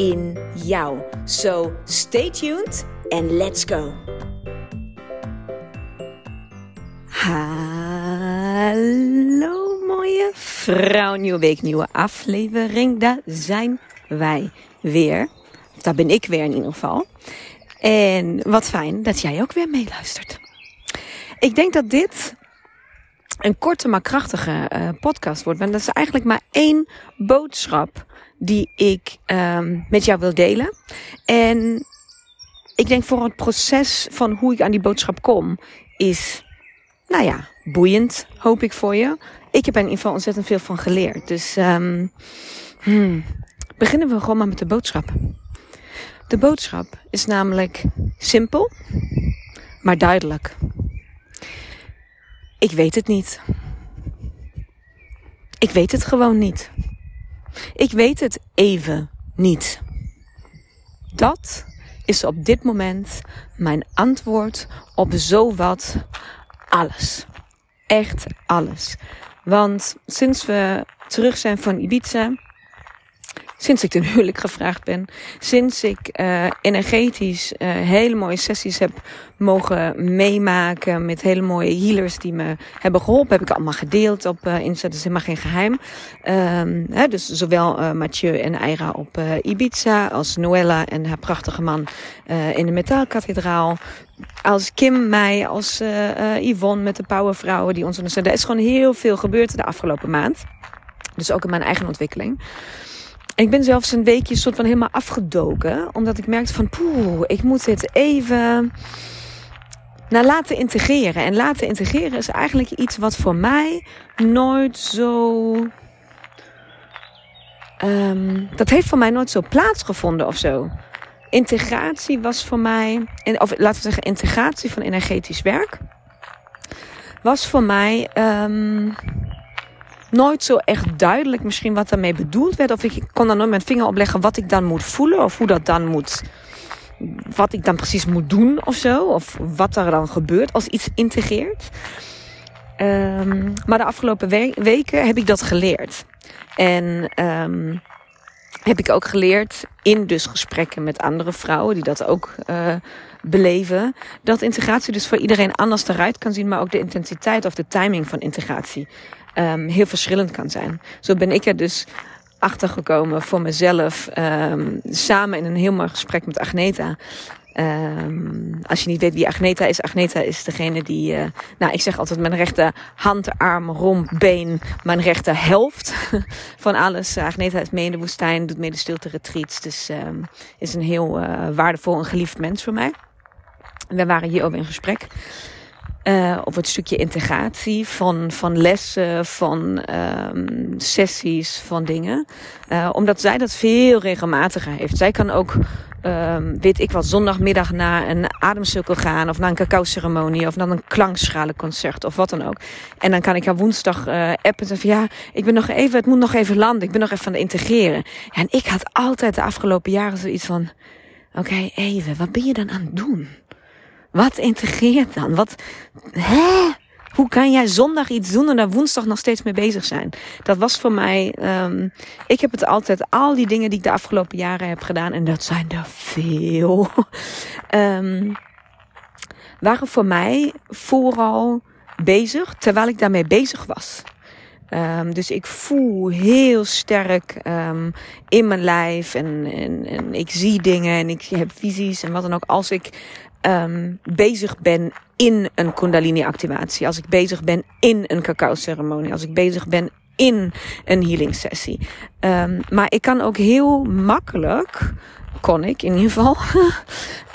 in jou. So stay tuned and let's go. Hallo mooie vrouw, nieuwe week, nieuwe aflevering. Daar zijn wij weer. Daar ben ik weer in ieder geval. En wat fijn dat jij ook weer meeluistert. Ik denk dat dit een korte maar krachtige uh, podcast wordt. Want dat is eigenlijk maar één boodschap die ik um, met jou wil delen. En ik denk voor het proces van hoe ik aan die boodschap kom, is, nou ja, boeiend, hoop ik voor je. Ik heb er in ieder geval ontzettend veel van geleerd. Dus um, hmm, beginnen we gewoon maar met de boodschap. De boodschap is namelijk simpel, maar duidelijk. Ik weet het niet. Ik weet het gewoon niet. Ik weet het even niet. Dat is op dit moment mijn antwoord op zowat alles. Echt alles. Want sinds we terug zijn van Ibiza, sinds ik ten huwelijk gevraagd ben, sinds ik uh, energetisch uh, hele mooie sessies heb mogen meemaken met hele mooie healers die me hebben geholpen, heb ik allemaal gedeeld op uh, Insta, dat is helemaal geen geheim. Um, hè, dus zowel Mathieu en Eira op Ibiza, als Noella en haar prachtige man in de Metaalkathedraal, als Kim, mij, als Yvonne met de Powervrouwen die ons ondersteunen. Er is gewoon heel veel gebeurd de afgelopen maand. Dus ook in mijn eigen ontwikkeling ik ben zelfs een weekje soort van helemaal afgedoken. Omdat ik merkte van poeh, ik moet dit even naar laten integreren. En laten integreren is eigenlijk iets wat voor mij nooit zo. Um, dat heeft voor mij nooit zo plaatsgevonden of zo. Integratie was voor mij, of laten we zeggen, integratie van energetisch werk, was voor mij um, nooit zo echt duidelijk misschien wat daarmee bedoeld werd. Of ik kon daar nooit mijn vinger op leggen wat ik dan moet voelen. Of hoe dat dan moet. Wat ik dan precies moet doen of zo. Of wat er dan gebeurt als iets integreert. Um, maar de afgelopen we weken heb ik dat geleerd. En um, heb ik ook geleerd in dus gesprekken met andere vrouwen die dat ook uh, beleven. Dat integratie dus voor iedereen anders eruit kan zien. Maar ook de intensiteit of de timing van integratie um, heel verschillend kan zijn. Zo ben ik er dus achter gekomen voor mezelf. Um, samen in een heel mooi gesprek met Agneta. Um, als je niet weet wie Agneta is, Agneta is degene die, uh, nou ik zeg altijd mijn rechter hand, arm, romp, been, mijn rechter helft van alles. Agneta is mee in de woestijn, doet mee de stilte retreats, dus is een heel uh, waardevol en geliefd mens voor mij. We waren hierover in gesprek. Uh, op het stukje integratie van, van lessen, van um, sessies, van dingen. Uh, omdat zij dat veel regelmatiger heeft. Zij kan ook, um, weet ik wat, zondagmiddag naar een ademcirkel gaan. Of naar een cacao ceremonie. Of naar een klankschalenconcert. Of wat dan ook. En dan kan ik haar woensdag uh, appen en zeggen ja, ik ben nog even, het moet nog even landen. Ik ben nog even aan het integreren. En ik had altijd de afgelopen jaren zoiets van, oké, even, wat ben je dan aan het doen? Wat integreert dan? Wat, hè? Hoe kan jij zondag iets doen en daar woensdag nog steeds mee bezig zijn? Dat was voor mij, um, ik heb het altijd, al die dingen die ik de afgelopen jaren heb gedaan, en dat zijn er veel, um, waren voor mij vooral bezig terwijl ik daarmee bezig was. Um, dus ik voel heel sterk um, in mijn lijf en, en, en ik zie dingen en ik heb visies en wat dan ook. Als ik um, bezig ben in een kundalini activatie, als ik bezig ben in een cacao ceremonie, als ik bezig ben in een healing sessie. Um, maar ik kan ook heel makkelijk, kon ik in ieder geval,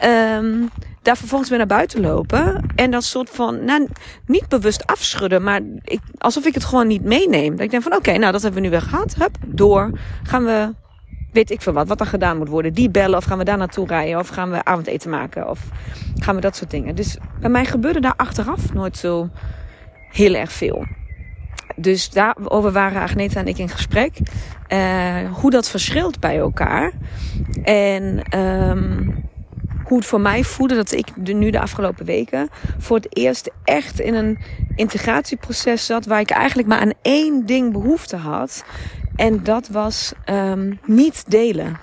um, daar vervolgens weer naar buiten lopen. En dat soort van, nou, niet bewust afschudden, maar ik, alsof ik het gewoon niet meeneem. Dat ik denk van, oké, nou, dat hebben we nu weer gehad. Hup, door. Gaan we weet ik veel wat, wat er gedaan moet worden. Die bellen of gaan we daar naartoe rijden of gaan we avondeten maken of gaan we dat soort dingen. Dus bij mij gebeurde daar achteraf nooit zo heel erg veel. Dus daarover waren Agneta en ik in gesprek. Uh, hoe dat verschilt bij elkaar. En um, hoe het voor mij voelde dat ik de, nu de afgelopen weken voor het eerst echt in een integratieproces zat. Waar ik eigenlijk maar aan één ding behoefte had. En dat was um, niet delen.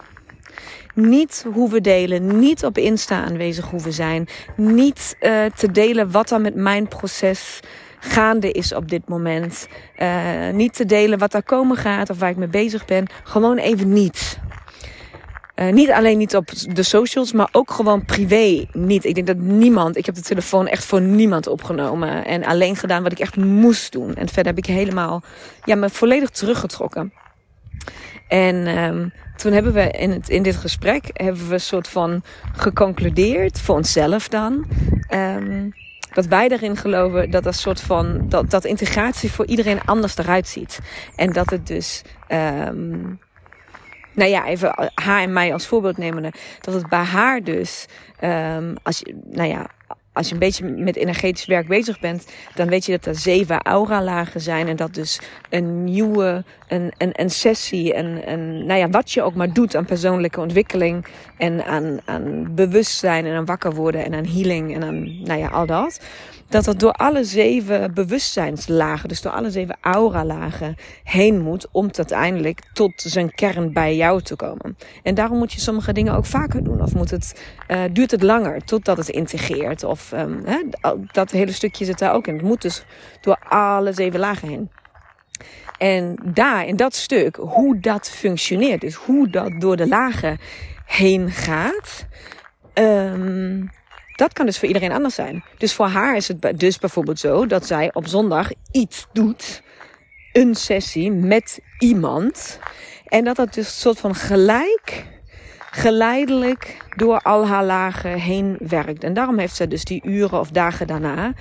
Niet hoe we delen, niet op Insta aanwezig hoe we zijn, niet uh, te delen wat er met mijn proces gaande is op dit moment. Uh, niet te delen wat er komen gaat of waar ik mee bezig ben. Gewoon even niet. Uh, niet alleen niet op de socials, maar ook gewoon privé niet. Ik denk dat niemand, ik heb de telefoon echt voor niemand opgenomen. En alleen gedaan wat ik echt moest doen. En verder heb ik helemaal, ja, me volledig teruggetrokken. En um, toen hebben we in, het, in dit gesprek, hebben we een soort van geconcludeerd, voor onszelf dan. Um, dat wij erin geloven dat dat soort van dat, dat integratie voor iedereen anders eruit ziet. En dat het dus. Um, nou ja, even haar en mij als voorbeeld nemen. Dat het bij haar dus, als je, nou ja, als je een beetje met energetisch werk bezig bent, dan weet je dat er zeven aura-lagen zijn. En dat dus een nieuwe, een, een, een sessie, een, een, nou ja, wat je ook maar doet aan persoonlijke ontwikkeling. En aan, aan bewustzijn en aan wakker worden en aan healing en aan, nou ja, al dat dat het door alle zeven bewustzijnslagen, dus door alle zeven aura-lagen heen moet om uiteindelijk tot zijn kern bij jou te komen. En daarom moet je sommige dingen ook vaker doen, of moet het, uh, duurt het langer totdat het integreert, of um, hè, dat hele stukje zit daar ook in. Het moet dus door alle zeven lagen heen. En daar, in dat stuk, hoe dat functioneert, dus hoe dat door de lagen heen gaat. Um, dat kan dus voor iedereen anders zijn. Dus voor haar is het dus bijvoorbeeld zo dat zij op zondag iets doet. Een sessie met iemand. En dat dat dus een soort van gelijk, geleidelijk door al haar lagen heen werkt. En daarom heeft zij dus die uren of dagen daarna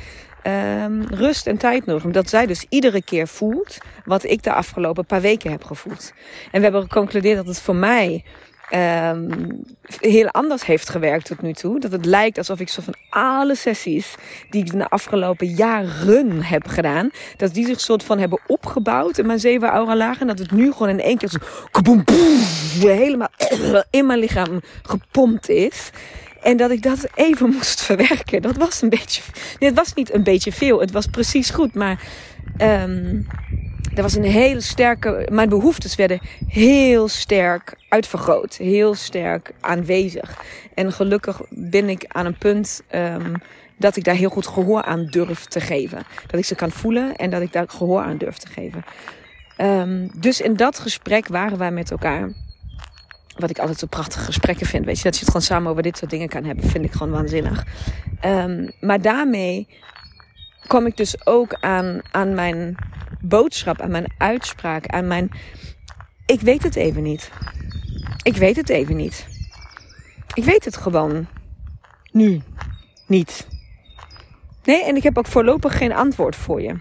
um, rust en tijd nodig. Omdat zij dus iedere keer voelt wat ik de afgelopen paar weken heb gevoeld. En we hebben geconcludeerd dat het voor mij um, heel anders heeft gewerkt tot nu toe. Dat het lijkt alsof ik zo van alle sessies die ik de afgelopen jaren heb gedaan, dat die zich soort van hebben opgebouwd in mijn zeven aura lagen. En dat het nu gewoon in één keer zo kaboom, helemaal in mijn lichaam gepompt is. En dat ik dat even moest verwerken. Dat was een beetje. Nee, het was niet een beetje veel. Het was precies goed. Maar um, er was een hele sterke. Mijn behoeftes werden heel sterk uitvergroot. Heel sterk aanwezig. En gelukkig ben ik aan een punt. Um, dat ik daar heel goed gehoor aan durf te geven. Dat ik ze kan voelen en dat ik daar gehoor aan durf te geven. Um, dus in dat gesprek waren wij met elkaar. Wat ik altijd zo prachtige gesprekken vind. Weet je, dat je het gewoon samen over dit soort dingen kan hebben, vind ik gewoon waanzinnig. Um, maar daarmee kwam ik dus ook aan, aan mijn boodschap, aan mijn uitspraak, aan mijn. Ik weet het even niet. Ik weet het even niet. Ik weet het gewoon nu niet. Nee, en ik heb ook voorlopig geen antwoord voor je.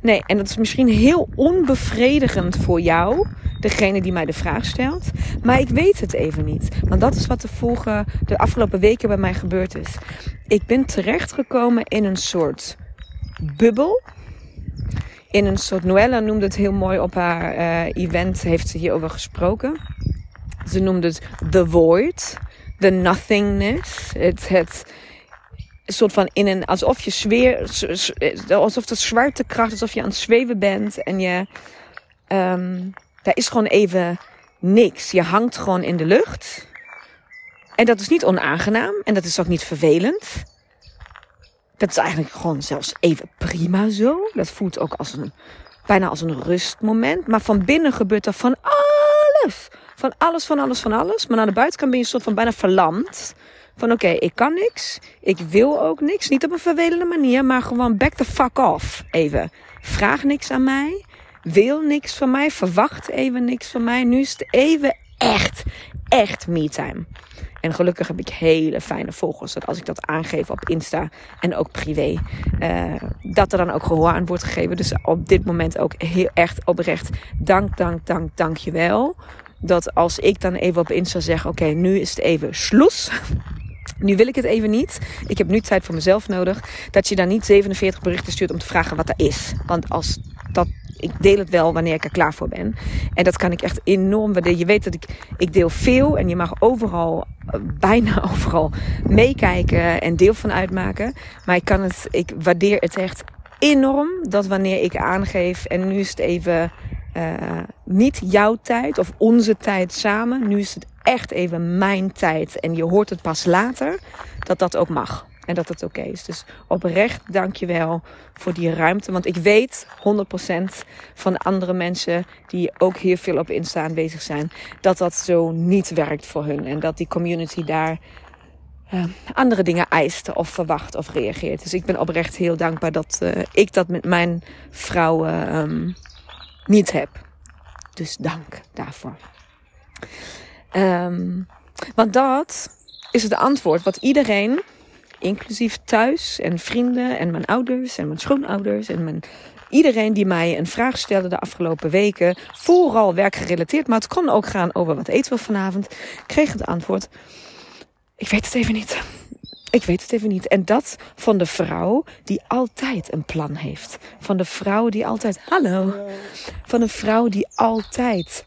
Nee, en dat is misschien heel onbevredigend voor jou, degene die mij de vraag stelt. Maar ik weet het even niet. Want dat is wat de, vorige, de afgelopen weken bij mij gebeurd is. Ik ben terechtgekomen in een soort bubbel. In een soort, Noella noemde het heel mooi op haar uh, event, heeft ze hierover gesproken. Ze noemde het the void, the nothingness. Het, het soort van in een, alsof je zweer, alsof de zwaartekracht, alsof je aan het zweven bent en je, um, daar is gewoon even niks. Je hangt gewoon in de lucht. En dat is niet onaangenaam en dat is ook niet vervelend. Dat is eigenlijk gewoon zelfs even prima zo. Dat voelt ook als een, bijna als een rustmoment. Maar van binnen gebeurt er van alles. Van alles, van alles, van alles. Maar aan de buitenkant ben je soort van bijna verlamd. Van oké, ik kan niks. Ik wil ook niks. Niet op een vervelende manier, maar gewoon back the fuck off. Even. Vraag niks aan mij. Wil niks van mij. Verwacht even niks van mij. Nu is het even echt, echt me time. En gelukkig heb ik hele fijne volgers. Dat als ik dat aangeef op Insta en ook privé, uh, dat er dan ook gehoor aan wordt gegeven. Dus op dit moment ook heel echt oprecht dank, dank, dank, dank je wel. dat als ik dan even op Insta zeg: Oké, nu is het even sloes. Nu wil ik het even niet. Ik heb nu tijd voor mezelf nodig. Dat je dan niet 47 berichten stuurt om te vragen wat er is. Want als dat, ik deel het wel wanneer ik er klaar voor ben. En dat kan ik echt enorm waarderen. Je weet dat ik, ik deel veel en je mag overal, eh, bijna overal, meekijken en deel van uitmaken. Maar ik kan het, ik waardeer het echt enorm dat wanneer ik aangeef en nu is het even uh, niet jouw tijd of onze tijd samen. Nu is het echt even mijn tijd en je hoort het pas later. Dat dat ook mag. En dat het oké is. Dus oprecht dank je wel voor die ruimte. Want ik weet 100% van andere mensen die ook hier veel op Insta aanwezig zijn. Dat dat zo niet werkt voor hun. En dat die community daar uh, andere dingen eist of verwacht of reageert. Dus ik ben oprecht heel dankbaar dat uh, ik dat met mijn vrouwen um, niet heb. Dus dank daarvoor. Um, want dat is het antwoord wat iedereen, inclusief thuis en vrienden en mijn ouders en mijn schoonouders en mijn iedereen die mij een vraag stelde de afgelopen weken, vooral werkgerelateerd, maar het kon ook gaan over wat eten we vanavond, kreeg het antwoord: ik weet het even niet. Ik weet het even niet. En dat van de vrouw die altijd een plan heeft. Van de vrouw die altijd. Hallo. Van de vrouw die altijd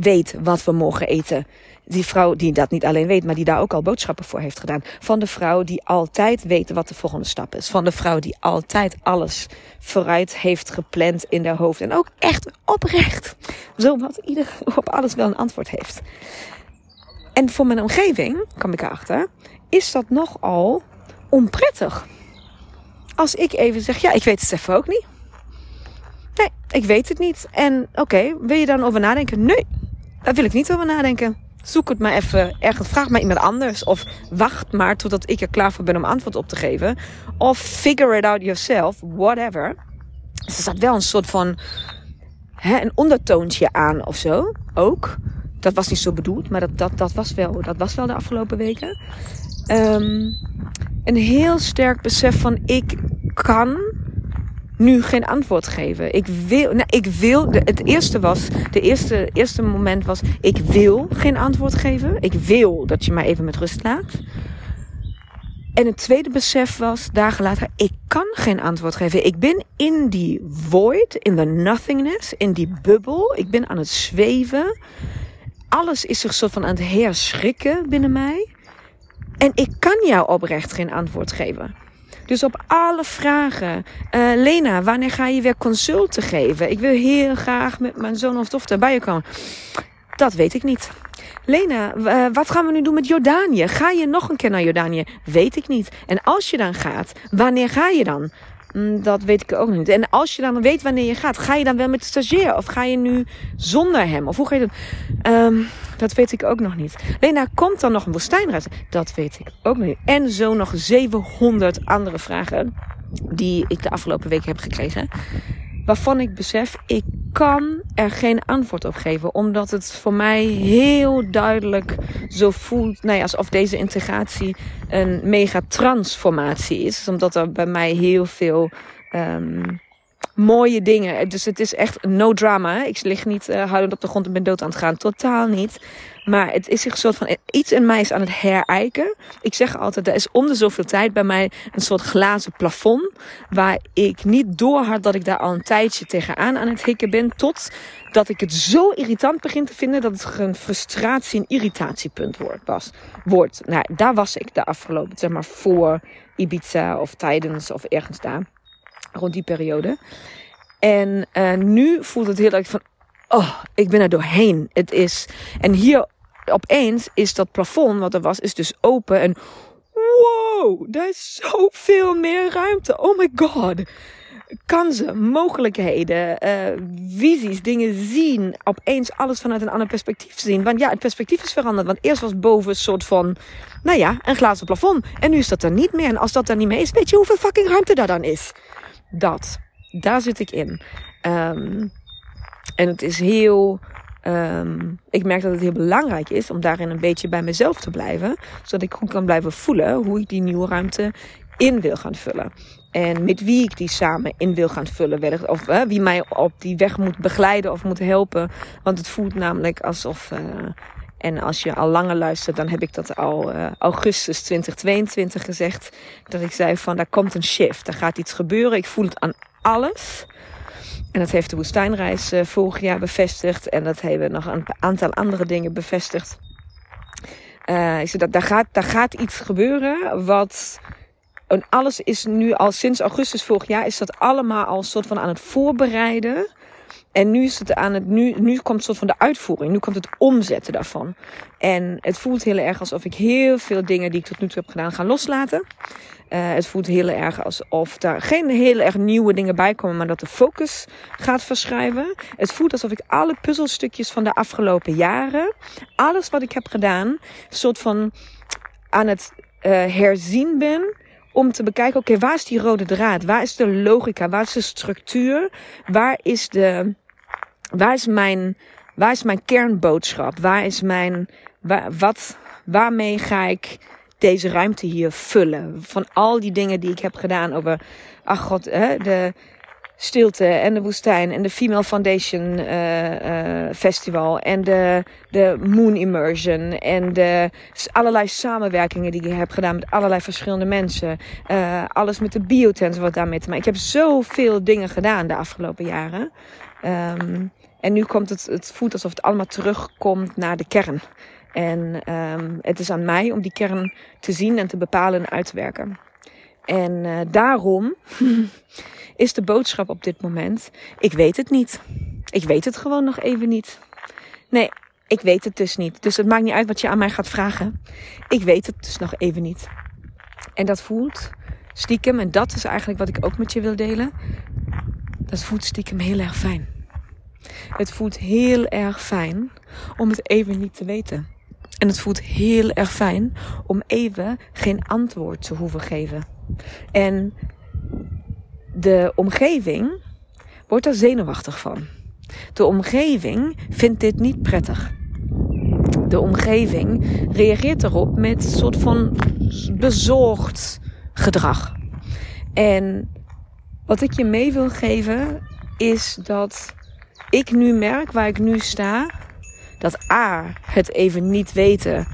weet wat we mogen eten. Die vrouw die dat niet alleen weet, maar die daar ook al boodschappen voor heeft gedaan. Van de vrouw die altijd weet wat de volgende stap is. Van de vrouw die altijd alles vooruit heeft gepland in haar hoofd. En ook echt oprecht. Zo wat ieder op alles wel een antwoord heeft. En voor mijn omgeving, kwam ik erachter, is dat nogal onprettig. Als ik even zeg, ja, ik weet het even ook niet. Nee, ik weet het niet. En oké, wil je dan over nadenken? Nee, daar wil ik niet over nadenken. Zoek het maar even ergens. Vraag maar iemand anders. Of wacht maar totdat ik er klaar voor ben om antwoord op te geven. Of figure it out yourself. Whatever. Dus er staat wel een soort van hè, een ondertoontje aan of zo. Ook. Dat was niet zo bedoeld, maar dat, dat, dat, was, wel, dat was wel de afgelopen weken. Um, een heel sterk besef van ik kan nu geen antwoord geven. Ik wil, nou, ik wil, het eerste was, de eerste, eerste moment was, ik wil geen antwoord geven. Ik wil dat je mij even met rust laat. En het tweede besef was, dagen later, ik kan geen antwoord geven. Ik ben in die void, in the nothingness, in die bubbel. Ik ben aan het zweven. Alles is zich soort van aan het herschrikken binnen mij. En ik kan jou oprecht geen antwoord geven. Dus op alle vragen. Uh, Lena, wanneer ga je weer consulten geven? Ik wil heel graag met mijn zoon of dochter bij je komen. Dat weet ik niet. Lena, uh, wat gaan we nu doen met Jordanië? Ga je nog een keer naar Jordanië? Weet ik niet. En als je dan gaat, wanneer ga je dan? Mm, dat weet ik ook niet. En als je dan weet wanneer je gaat, ga je dan wel met de stagiair? Of ga je nu zonder hem? Of hoe ga je dat? Um, dat weet ik ook nog niet. Lena, komt dan nog een woestijnreis? Dat weet ik ook nog niet. En zo nog 700 andere vragen die ik de afgelopen week heb gekregen. Waarvan ik besef, ik kan er geen antwoord op geven. Omdat het voor mij heel duidelijk zo voelt. Nou ja, alsof deze integratie een mega transformatie is. Omdat er bij mij heel veel um, mooie dingen. Dus het is echt no drama. Ik lig niet uh, op de grond en ben dood aan het gaan. Totaal niet. Maar het is zich een soort van iets in mij is aan het herijken. Ik zeg altijd, er is om de zoveel tijd bij mij een soort glazen plafond. Waar ik niet doorhad dat ik daar al een tijdje tegenaan aan het hikken ben. Tot dat ik het zo irritant begin te vinden dat het een frustratie- en irritatiepunt wordt. Was, wordt. Nou, daar was ik de afgelopen, zeg maar voor Ibiza of tijdens of ergens daar. Rond die periode. En uh, nu voelt het heel erg van, oh, ik ben er doorheen. Het is, en hier opeens is dat plafond wat er was, is dus open. En wow, daar is zoveel meer ruimte. Oh my god. Kansen, mogelijkheden, uh, visies, dingen zien. Opeens alles vanuit een ander perspectief zien. Want ja, het perspectief is veranderd. Want eerst was boven een soort van, nou ja, een glazen plafond. En nu is dat er niet meer. En als dat er niet meer is, weet je hoeveel fucking ruimte daar dan is? Dat. Daar zit ik in. Um, en het is heel Um, ik merk dat het heel belangrijk is om daarin een beetje bij mezelf te blijven. Zodat ik goed kan blijven voelen hoe ik die nieuwe ruimte in wil gaan vullen. En met wie ik die samen in wil gaan vullen. Of wie mij op die weg moet begeleiden of moet helpen. Want het voelt namelijk alsof. Uh, en als je al langer luistert, dan heb ik dat al uh, augustus 2022 gezegd. Dat ik zei van, daar komt een shift. Er gaat iets gebeuren. Ik voel het aan alles. En dat heeft de woestijnreis uh, vorig jaar bevestigd. En dat hebben nog een aantal andere dingen bevestigd. Uh, dat, daar, gaat, daar gaat iets gebeuren wat... Alles is nu al sinds augustus vorig jaar is dat allemaal al soort van aan het voorbereiden. En nu is het aan het, nu, nu komt een soort van de uitvoering. Nu komt het omzetten daarvan. En het voelt heel erg alsof ik heel veel dingen die ik tot nu toe heb gedaan ga loslaten. Uh, het voelt heel erg alsof daar geen heel erg nieuwe dingen bij komen, maar dat de focus gaat verschuiven. Het voelt alsof ik alle puzzelstukjes van de afgelopen jaren, alles wat ik heb gedaan, soort van aan het uh, herzien ben. Om te bekijken, oké, waar is die rode draad? Waar is de logica? Waar is de structuur? Waar is de, waar is mijn, waar is mijn kernboodschap? Waar is mijn, waar, wat, waarmee ga ik deze ruimte hier vullen. Van al die dingen die ik heb gedaan over, ach god, hè, de stilte en de woestijn en de Female Foundation uh, uh, Festival en de, de Moon Immersion en de allerlei samenwerkingen die ik heb gedaan met allerlei verschillende mensen. Uh, alles met de biotens wat daarmee te maken. Ik heb zoveel dingen gedaan de afgelopen jaren. Um, en nu komt het, het voelt alsof het allemaal terugkomt naar de kern. En um, het is aan mij om die kern te zien en te bepalen en uit te werken. En uh, daarom is de boodschap op dit moment: ik weet het niet. Ik weet het gewoon nog even niet. Nee, ik weet het dus niet. Dus het maakt niet uit wat je aan mij gaat vragen. Ik weet het dus nog even niet. En dat voelt stiekem, en dat is eigenlijk wat ik ook met je wil delen. Dat voelt stiekem heel erg fijn. Het voelt heel erg fijn om het even niet te weten. En het voelt heel erg fijn om even geen antwoord te hoeven geven. En de omgeving wordt er zenuwachtig van. De omgeving vindt dit niet prettig. De omgeving reageert erop met een soort van bezorgd gedrag. En wat ik je mee wil geven is dat ik nu merk waar ik nu sta dat A, het even niet weten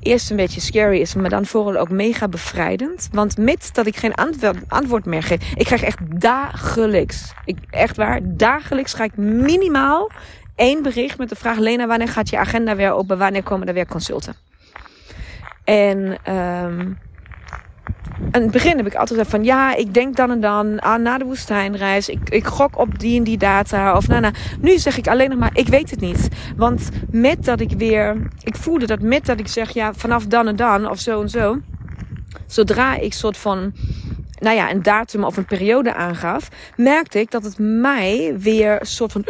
eerst een beetje scary is, maar dan vooral ook mega bevrijdend. Want met dat ik geen antwoord, antwoord meer geef, ik krijg echt dagelijks, ik, echt waar, dagelijks ga ik minimaal één bericht met de vraag: Lena, wanneer gaat je agenda weer open? Wanneer komen er weer consulten? En um, in het begin heb ik altijd gezegd van ja, ik denk dan en dan aan na de woestijnreis. Ik, ik gok op die en die data. Of nou, nou, nu zeg ik alleen nog maar, ik weet het niet. Want met dat ik weer, ik voelde dat met dat ik zeg ja, vanaf dan en dan of zo en zo. Zodra ik soort van, nou ja, een datum of een periode aangaf, merkte ik dat het mij weer soort van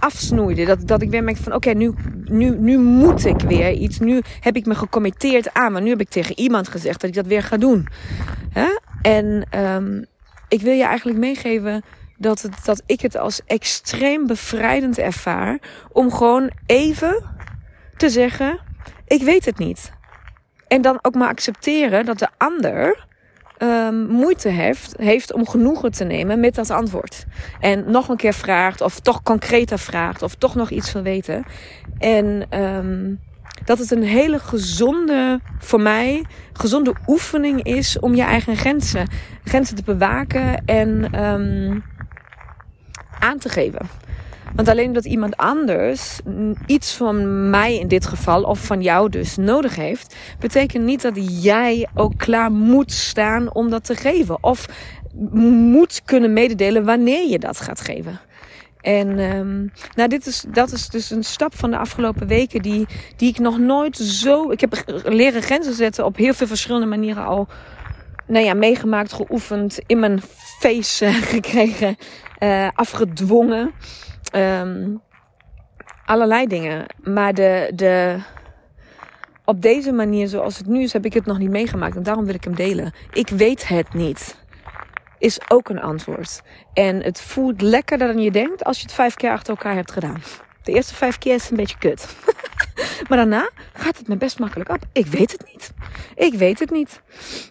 afsnoeide. Dat, dat ik weer merkte van oké, nu, nu, nu moet ik weer iets. Nu heb ik me gecommitteerd aan. Maar nu heb ik tegen iemand gezegd dat ik dat weer ga doen. Hè? En um, ik wil je eigenlijk meegeven dat, het, dat ik het als extreem bevrijdend ervaar. Om gewoon even te zeggen: ik weet het niet. En dan ook maar accepteren dat de ander um, moeite heeft, heeft om genoegen te nemen met dat antwoord. En nog een keer vraagt, of toch concreter vraagt, of toch nog iets wil weten. En um, dat het een hele gezonde, voor mij, gezonde oefening is om je eigen grenzen, grenzen te bewaken en um, aan te geven. Want alleen dat iemand anders iets van mij in dit geval, of van jou dus, nodig heeft, betekent niet dat jij ook klaar moet staan om dat te geven. Of moet kunnen mededelen wanneer je dat gaat geven. En um, nou, dit is, dat is dus een stap van de afgelopen weken die, die ik nog nooit zo. Ik heb leren grenzen zetten op heel veel verschillende manieren al. Nou ja, meegemaakt, geoefend, in mijn face uh, gekregen, uh, afgedwongen. Um, allerlei dingen. Maar de, de, op deze manier zoals het nu is, heb ik het nog niet meegemaakt. En daarom wil ik hem delen. Ik weet het niet. Is ook een antwoord. En het voelt lekkerder dan je denkt als je het vijf keer achter elkaar hebt gedaan. De eerste vijf keer is een beetje kut. maar daarna gaat het me best makkelijk af. Ik weet het niet. Ik weet het niet.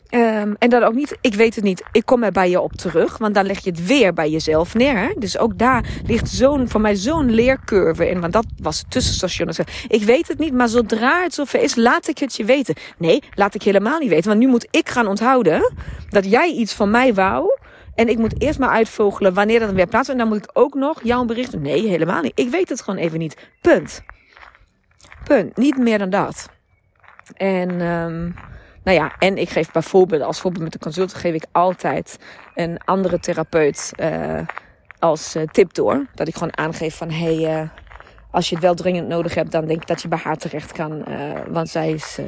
Um, en dan ook niet, ik weet het niet. Ik kom er bij je op terug. Want dan leg je het weer bij jezelf neer. Hè? Dus ook daar ligt zo'n, voor mij zo'n leercurve in. Want dat was het tussenstation. Ik weet het niet, maar zodra het zover is, laat ik het je weten. Nee, laat ik helemaal niet weten. Want nu moet ik gaan onthouden dat jij iets van mij wou. En ik moet eerst maar uitvogelen wanneer dat weer plaats. En dan moet ik ook nog jouw bericht. Nee, helemaal niet. Ik weet het gewoon even niet. Punt. Punt. Niet meer dan dat. En, um, nou ja, en ik geef bijvoorbeeld, als voorbeeld met de consult, geef ik altijd een andere therapeut uh, als uh, tip door. Dat ik gewoon aangeef van, hey, uh, als je het wel dringend nodig hebt, dan denk ik dat je bij haar terecht kan. want zij is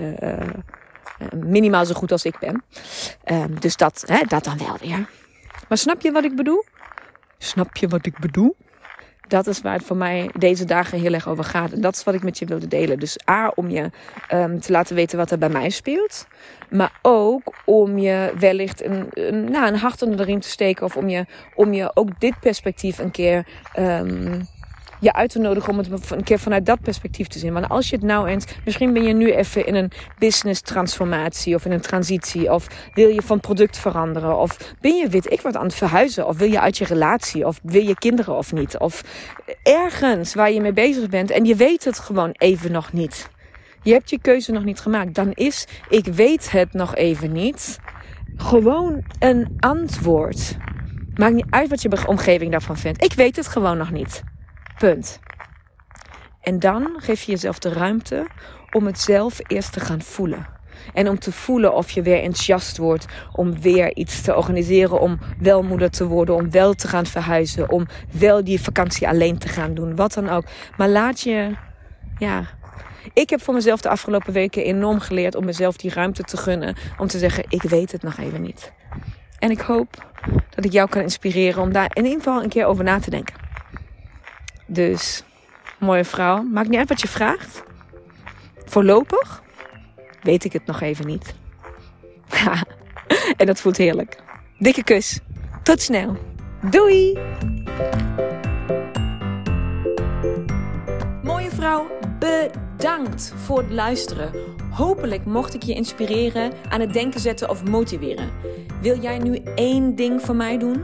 minimaal zo goed als ik ben. Um, dus dat, hè, dat dan wel weer. Maar snap je wat ik bedoel? Snap je wat ik bedoel? Dat is waar het voor mij deze dagen heel erg over gaat. En dat is wat ik met je wilde delen. Dus A, om je um, te laten weten wat er bij mij speelt. Maar ook om je wellicht een, een, nou, een hart onder de riem te steken. Of om je, om je ook dit perspectief een keer um, je uit te nodigen om het een keer vanuit dat perspectief te zien. Want als je het nou eens, misschien ben je nu even in een business transformatie of in een transitie, of wil je van product veranderen, of ben je, weet ik wat, aan het verhuizen, of wil je uit je relatie, of wil je kinderen of niet, of ergens waar je mee bezig bent en je weet het gewoon even nog niet. Je hebt je keuze nog niet gemaakt. Dan is, ik weet het nog even niet, gewoon een antwoord. Maakt niet uit wat je omgeving daarvan vindt. Ik weet het gewoon nog niet. Punt. En dan geef je jezelf de ruimte om het zelf eerst te gaan voelen. En om te voelen of je weer enthousiast wordt om weer iets te organiseren, om wel moeder te worden, om wel te gaan verhuizen, om wel die vakantie alleen te gaan doen, wat dan ook. Maar laat je, ja. Ik heb voor mezelf de afgelopen weken enorm geleerd om mezelf die ruimte te gunnen, om te zeggen: ik weet het nog even niet. En ik hoop dat ik jou kan inspireren om daar in ieder geval een keer over na te denken. Dus, mooie vrouw. Maakt niet uit wat je vraagt. Voorlopig weet ik het nog even niet. en dat voelt heerlijk. Dikke kus. Tot snel. Doei! Mooie vrouw, bedankt voor het luisteren. Hopelijk mocht ik je inspireren, aan het denken zetten of motiveren. Wil jij nu één ding voor mij doen?